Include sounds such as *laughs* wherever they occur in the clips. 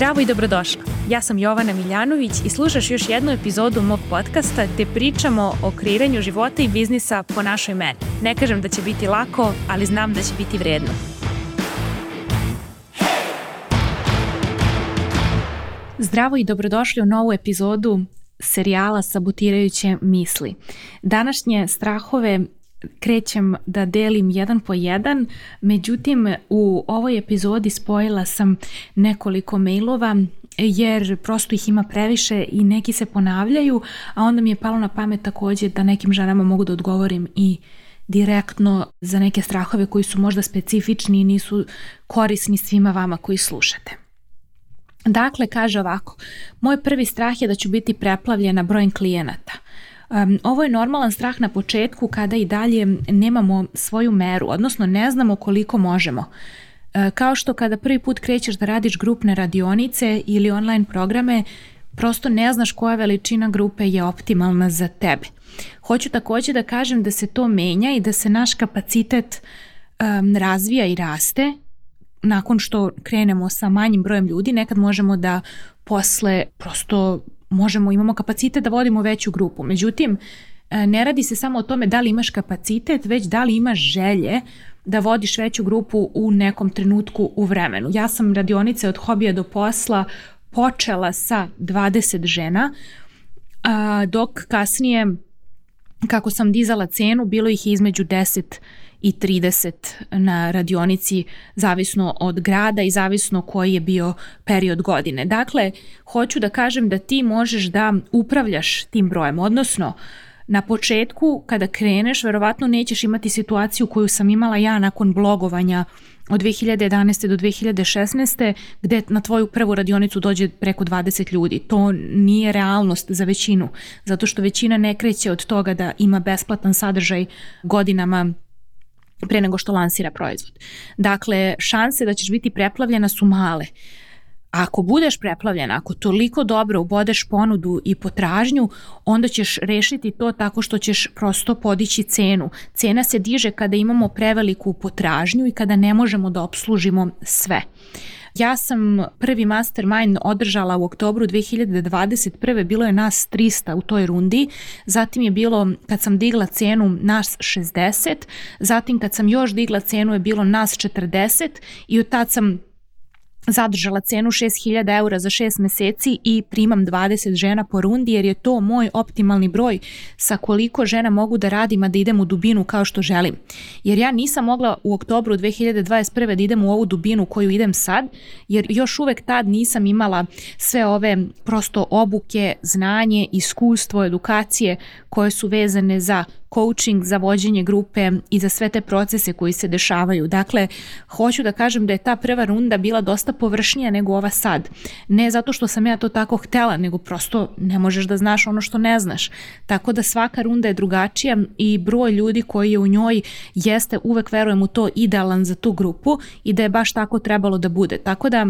Zdravo i dobrodošla. Ja sam Jovana Miljanović i slušaš još jednu epizodu mog podcasta gde pričamo o kreiranju života i biznisa po našoj meni. Ne kažem da će biti lako, ali znam da će biti vredno. Zdravo i dobrodošli u novu epizodu serijala Sabotirajuće misli. Današnje strahove krećem da delim jedan po jedan, međutim u ovoj epizodi spojila sam nekoliko mailova jer prosto ih ima previše i neki se ponavljaju, a onda mi je palo na pamet takođe da nekim ženama mogu da odgovorim i direktno za neke strahove koji su možda specifični i nisu korisni svima vama koji slušate. Dakle, kaže ovako, moj prvi strah je da ću biti preplavljena brojem klijenata – Um, ovo je normalan strah na početku kada i dalje nemamo svoju meru, odnosno ne znamo koliko možemo. E, kao što kada prvi put krećeš da radiš grupne radionice ili online programe, prosto ne znaš koja veličina grupe je optimalna za tebe. Hoću takođe da kažem da se to menja i da se naš kapacitet um, razvija i raste nakon što krenemo sa manjim brojem ljudi, nekad možemo da posle prosto možemo, imamo kapacitet da vodimo veću grupu. Međutim, e, ne radi se samo o tome da li imaš kapacitet, već da li imaš želje da vodiš veću grupu u nekom trenutku u vremenu. Ja sam radionice od hobija do posla počela sa 20 žena, dok kasnije kako sam dizala cenu, bilo ih između 10 i 30 na radionici zavisno od grada i zavisno koji je bio period godine. Dakle, hoću da kažem da ti možeš da upravljaš tim brojem, odnosno na početku kada kreneš verovatno nećeš imati situaciju koju sam imala ja nakon blogovanja od 2011. do 2016. gde na tvoju prvu radionicu dođe preko 20 ljudi. To nije realnost za većinu, zato što većina ne kreće od toga da ima besplatan sadržaj godinama pre nego što lansira proizvod. Dakle, šanse da ćeš biti preplavljena su male. Ako budeš preplavljena, ako toliko dobro ubodeš ponudu i potražnju, onda ćeš rešiti to tako što ćeš prosto podići cenu. Cena se diže kada imamo preveliku potražnju i kada ne možemo da obslužimo sve. Ja sam prvi mastermind održala u oktobru 2021. Bilo je nas 300 u toj rundi, zatim je bilo kad sam digla cenu nas 60, zatim kad sam još digla cenu je bilo nas 40 i od tad sam zadržala cenu 6000 eura za 6 meseci i primam 20 žena po rundi jer je to moj optimalni broj sa koliko žena mogu da radim a da idem u dubinu kao što želim. Jer ja nisam mogla u oktobru 2021. da idem u ovu dubinu koju idem sad jer još uvek tad nisam imala sve ove prosto obuke, znanje, iskustvo, edukacije koje su vezane za coaching, za vođenje grupe i za sve te procese koji se dešavaju. Dakle, hoću da kažem da je ta prva runda bila dosta površnija nego ova sad. Ne zato što sam ja to tako htela, nego prosto ne možeš da znaš ono što ne znaš. Tako da svaka runda je drugačija i broj ljudi koji je u njoj jeste, uvek verujem u to, idealan za tu grupu i da je baš tako trebalo da bude. Tako da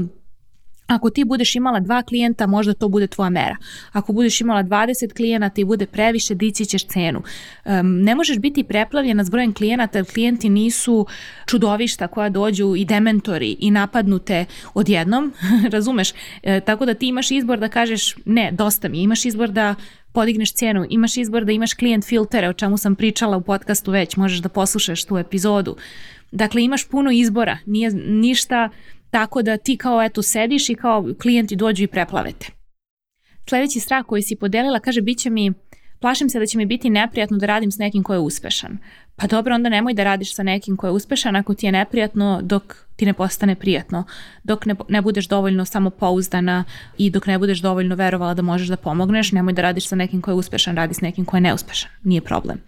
Ako ti budeš imala dva klijenta, možda to bude tvoja mera. Ako budeš imala 20 klijenata i bude previše, dići ćeš cenu. Um, ne možeš biti preplavljena s brojem klijenata, jer klijenti nisu čudovišta koja dođu i dementori i napadnute odjednom, *laughs* razumeš? E, tako da ti imaš izbor da kažeš ne, dosta mi, imaš izbor da podigneš cijenu, imaš izbor da imaš klijent filtere, o čemu sam pričala u podcastu već, možeš da poslušaš tu epizodu. Dakle, imaš puno izbora, nije ništa Tako da ti kao eto sediš i kao klijenti dođu i preplavete. Sledeći strah koji si podelila kaže bit će mi plašim se da će mi biti neprijatno da radim s nekim ko je uspešan. Pa dobro, onda nemoj da radiš sa nekim ko je uspešan ako ti je neprijatno dok ti ne postane prijatno, dok ne, ne budeš dovoljno samopouzdana i dok ne budeš dovoljno verovala da možeš da pomogneš, nemoj da radiš sa nekim ko je uspešan, radi s nekim ko je neuspešan. Nije problem.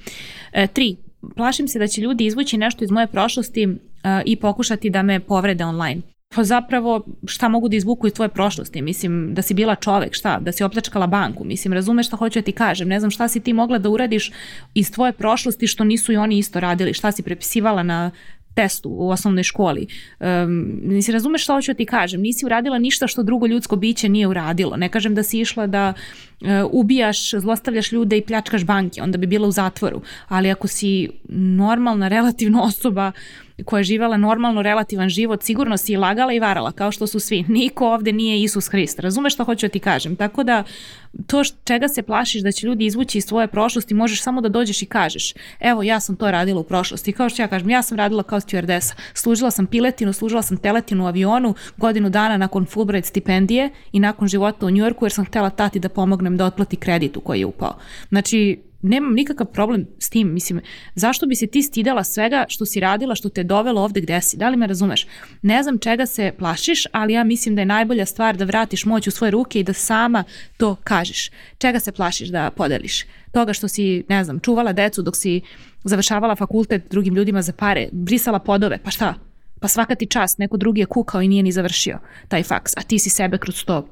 E, tri, plašim se da će ljudi izvući nešto iz moje prošlosti uh, i pokušati da me povrede online. Pa zapravo šta mogu da izvuku iz tvoje prošlosti? Mislim, da si bila čovek, šta? Da si opljačkala banku? Mislim, razumeš šta hoću da ti kažem? Ne znam šta si ti mogla da uradiš iz tvoje prošlosti što nisu i oni isto radili? Šta si prepisivala na testu u osnovnoj školi. Um, nisi razumeš šta hoću da ti kažem. Nisi uradila ništa što drugo ljudsko biće nije uradilo. Ne kažem da si išla da uh, ubijaš, zlostavljaš ljude i pljačkaš banke, onda bi bila u zatvoru. Ali ako si normalna, relativno osoba koja je živala normalno relativan život, sigurno si lagala i varala, kao što su svi. Niko ovde nije Isus Hrist. Razumeš što hoću da ti kažem? Tako da to čega se plašiš da će ljudi izvući iz svoje prošlosti, možeš samo da dođeš i kažeš, evo ja sam to radila u prošlosti. Kao što ja kažem, ja sam radila kao stewardesa. Služila sam piletinu, služila sam teletinu u avionu godinu dana nakon Fulbright stipendije i nakon života u Njujorku jer sam htela tati da pomognem da otplati kredit u koji je upao. Znači, nemam nikakav problem s tim, mislim, zašto bi se ti stidela svega što si radila, što te dovelo ovde gde si, da li me razumeš? Ne znam čega se plašiš, ali ja mislim da je najbolja stvar da vratiš moć u svoje ruke i da sama to kažeš. Čega se plašiš da podeliš? Toga što si, ne znam, čuvala decu dok si završavala fakultet drugim ljudima za pare, brisala podove, pa šta? Pa svaka ti čast, neko drugi je kukao i nije ni završio taj faks, a ti si sebe kroz to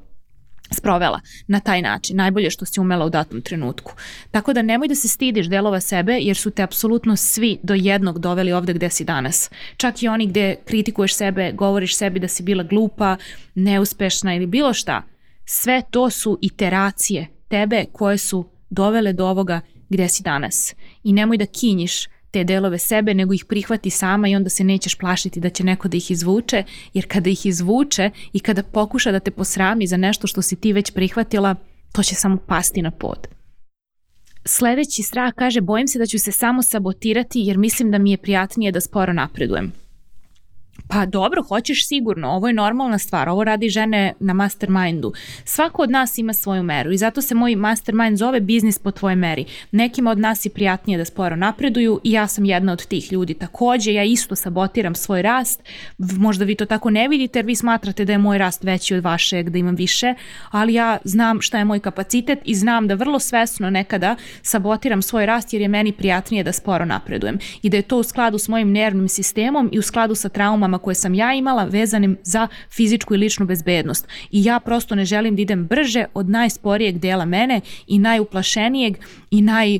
sprovela na taj način, najbolje što si umela u datom trenutku. Tako da nemoj da se stidiš delova sebe jer su te apsolutno svi do jednog doveli ovde gde si danas. Čak i oni gde kritikuješ sebe, govoriš sebi da si bila glupa, neuspešna ili bilo šta. Sve to su iteracije tebe koje su dovele do ovoga gde si danas. I nemoj da kinjiš te delove sebe, nego ih prihvati sama i onda se nećeš plašiti da će neko da ih izvuče, jer kada ih izvuče i kada pokuša da te posrami za nešto što si ti već prihvatila, to će samo pasti na pod. Sledeći strah kaže, bojim se da ću se samo sabotirati jer mislim da mi je prijatnije da sporo napredujem. Pa dobro, hoćeš sigurno, ovo je normalna stvar, ovo radi žene na mastermindu. Svako od nas ima svoju meru i zato se moj mastermind zove biznis po tvojoj meri. Nekima od nas je prijatnije da sporo napreduju i ja sam jedna od tih ljudi. Takođe, ja isto sabotiram svoj rast, možda vi to tako ne vidite jer vi smatrate da je moj rast veći od vašeg, da imam više, ali ja znam šta je moj kapacitet i znam da vrlo svesno nekada sabotiram svoj rast jer je meni prijatnije da sporo napredujem i da je to u skladu s mojim nervnim sistemom i u skladu sa traumama koje sam ja imala vezanim za fizičku i ličnu bezbednost. I ja prosto ne želim da idem brže od najsporijeg dela mene i najuplašenijeg i naj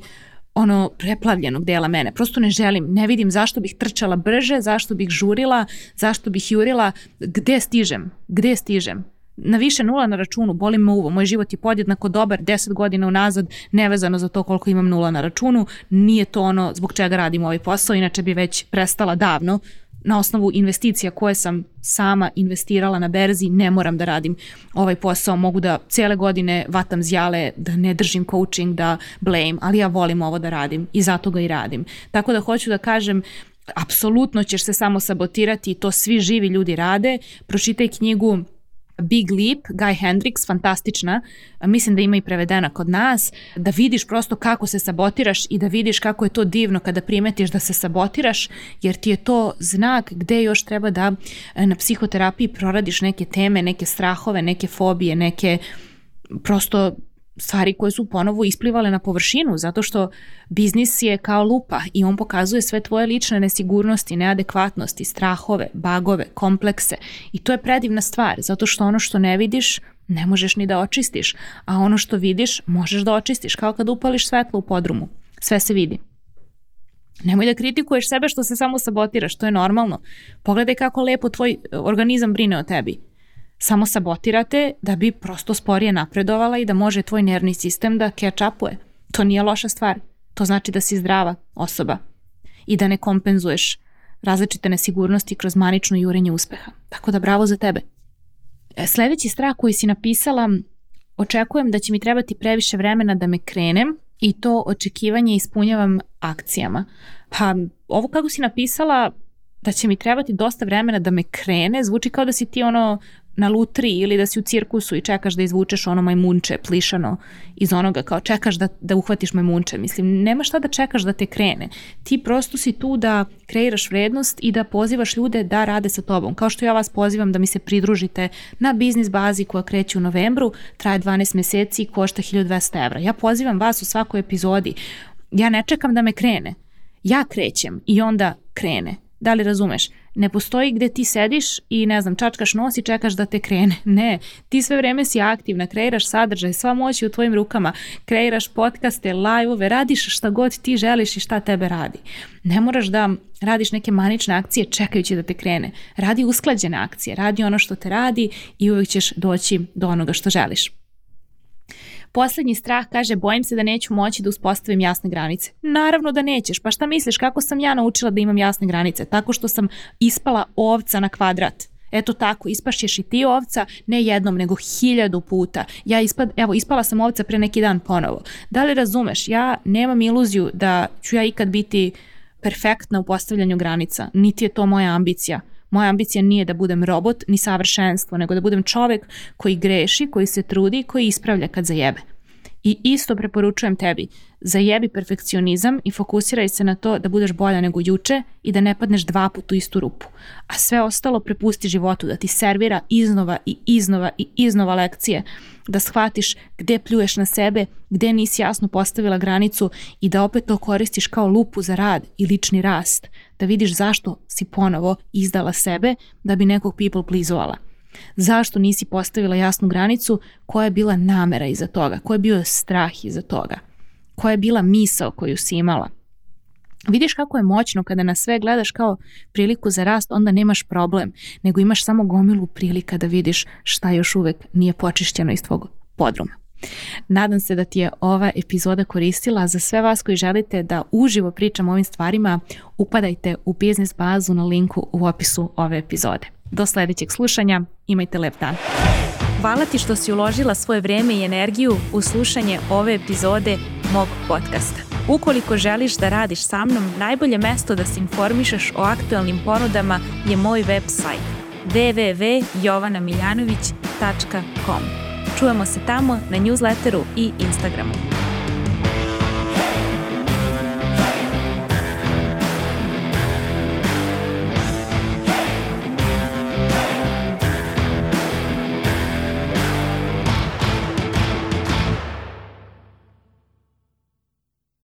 ono preplavljenog dela mene. Prosto ne želim, ne vidim zašto bih trčala brže, zašto bih žurila, zašto bih jurila, gde stižem, gde stižem? Na više nula na računu, boli me uvo, moj život je podjednako dobar 10 godina unazad, nevezano za to koliko imam nula na računu, nije to ono zbog čega radim ovaj posao, inače bi već prestala davno, na osnovu investicija koje sam sama investirala na berzi, ne moram da radim ovaj posao, mogu da cele godine vatam zjale, da ne držim coaching, da blame, ali ja volim ovo da radim i zato ga i radim. Tako da hoću da kažem, apsolutno ćeš se samo sabotirati i to svi živi ljudi rade. Pročitaj knjigu Big Leap, Guy Hendricks, fantastična, mislim da ima i prevedena kod nas, da vidiš prosto kako se sabotiraš i da vidiš kako je to divno kada primetiš da se sabotiraš, jer ti je to znak gde još treba da e, na psihoterapiji proradiš neke teme, neke strahove, neke fobije, neke prosto stvari koje su ponovo isplivale na površinu, zato što biznis je kao lupa i on pokazuje sve tvoje lične nesigurnosti, neadekvatnosti, strahove, bagove, komplekse i to je predivna stvar, zato što ono što ne vidiš ne možeš ni da očistiš, a ono što vidiš možeš da očistiš, kao kad upališ svetlo u podrumu. Sve se vidi. Nemoj da kritikuješ sebe što se samo sabotiraš, to je normalno. Pogledaj kako lepo tvoj organizam brine o tebi samo sabotirate da bi prosto sporije napredovala i da može tvoj nervni sistem da catch upuje. To nije loša stvar. To znači da si zdrava osoba i da ne kompenzuješ različite nesigurnosti kroz manično jurenje uspeha. Tako da bravo za tebe. E, sledeći strah koji si napisala, očekujem da će mi trebati previše vremena da me krenem i to očekivanje ispunjavam akcijama. Pa ovo kako si napisala da će mi trebati dosta vremena da me krene, zvuči kao da si ti ono na lutri ili da si u cirkusu i čekaš da izvučeš ono majmunče plišano iz onoga kao čekaš da, da uhvatiš majmunče. Mislim, nema šta da čekaš da te krene. Ti prosto si tu da kreiraš vrednost i da pozivaš ljude da rade sa tobom. Kao što ja vas pozivam da mi se pridružite na biznis bazi koja kreće u novembru, traje 12 meseci i košta 1200 evra. Ja pozivam vas u svakoj epizodi. Ja ne čekam da me krene. Ja krećem i onda krene. Da li razumeš? Ne postoji gde ti sediš i ne znam, čačkaš nos i čekaš da te krene. *laughs* Ne, ti sve vreme si aktivna, kreiraš sadržaj, sva moć je u tvojim rukama, kreiraš podcaste, live-ove, radiš šta god ti želiš i šta tebe radi. Ne moraš da radiš neke manične akcije čekajući da te krene. Radi usklađene akcije, radi ono što te radi i uvijek ćeš doći do onoga što želiš. Poslednji strah kaže bojim se da neću moći da uspostavim jasne granice. Naravno da nećeš, pa šta misliš kako sam ja naučila da imam jasne granice? Tako što sam ispala ovca na kvadrat. Eto tako, ispašćeš i ti ovca, ne jednom, nego hiljadu puta. Ja ispad, evo, ispala sam ovca pre neki dan ponovo. Da li razumeš, ja nemam iluziju da ću ja ikad biti perfektna u postavljanju granica, niti je to moja ambicija. Moja ambicija nije da budem robot ni savršenstvo, nego da budem čovek koji greši, koji se trudi, koji ispravlja kad zajebe. I isto preporučujem tebi, zajebi perfekcionizam i fokusiraj se na to da budeš bolja nego juče i da ne padneš dva put u istu rupu. A sve ostalo prepusti životu da ti servira iznova i iznova i iznova lekcije, da shvatiš gde pljuješ na sebe, gde nisi jasno postavila granicu i da opet to koristiš kao lupu za rad i lični rast, da vidiš zašto si ponovo izdala sebe da bi nekog people pleasovala. Zašto nisi postavila jasnu granicu? Koja je bila namera iza toga? Ko je bio strah iza toga? Koja je bila misao koju si imala? Vidiš kako je moćno kada na sve gledaš kao priliku za rast, onda nemaš problem, nego imaš samo gomilu prilika da vidiš šta još uvek nije počišćeno iz tvog podruma. Nadam se da ti je ova epizoda koristila. Za sve vas koji želite da uživo pričam o ovim stvarima, upadajte u biznis bazu na linku u opisu ove epizode. Do sledećeg slušanja, imajte lep dan. Hvala ti što si uložila svoje vreme i energiju u slušanje ove epizode mog podcasta. Ukoliko želiš da radiš sa mnom, najbolje mesto da se informišeš o aktualnim ponudama je moj website www.jovanamiljanović.com. Čujemo se tamo na newsletteru i Instagramu.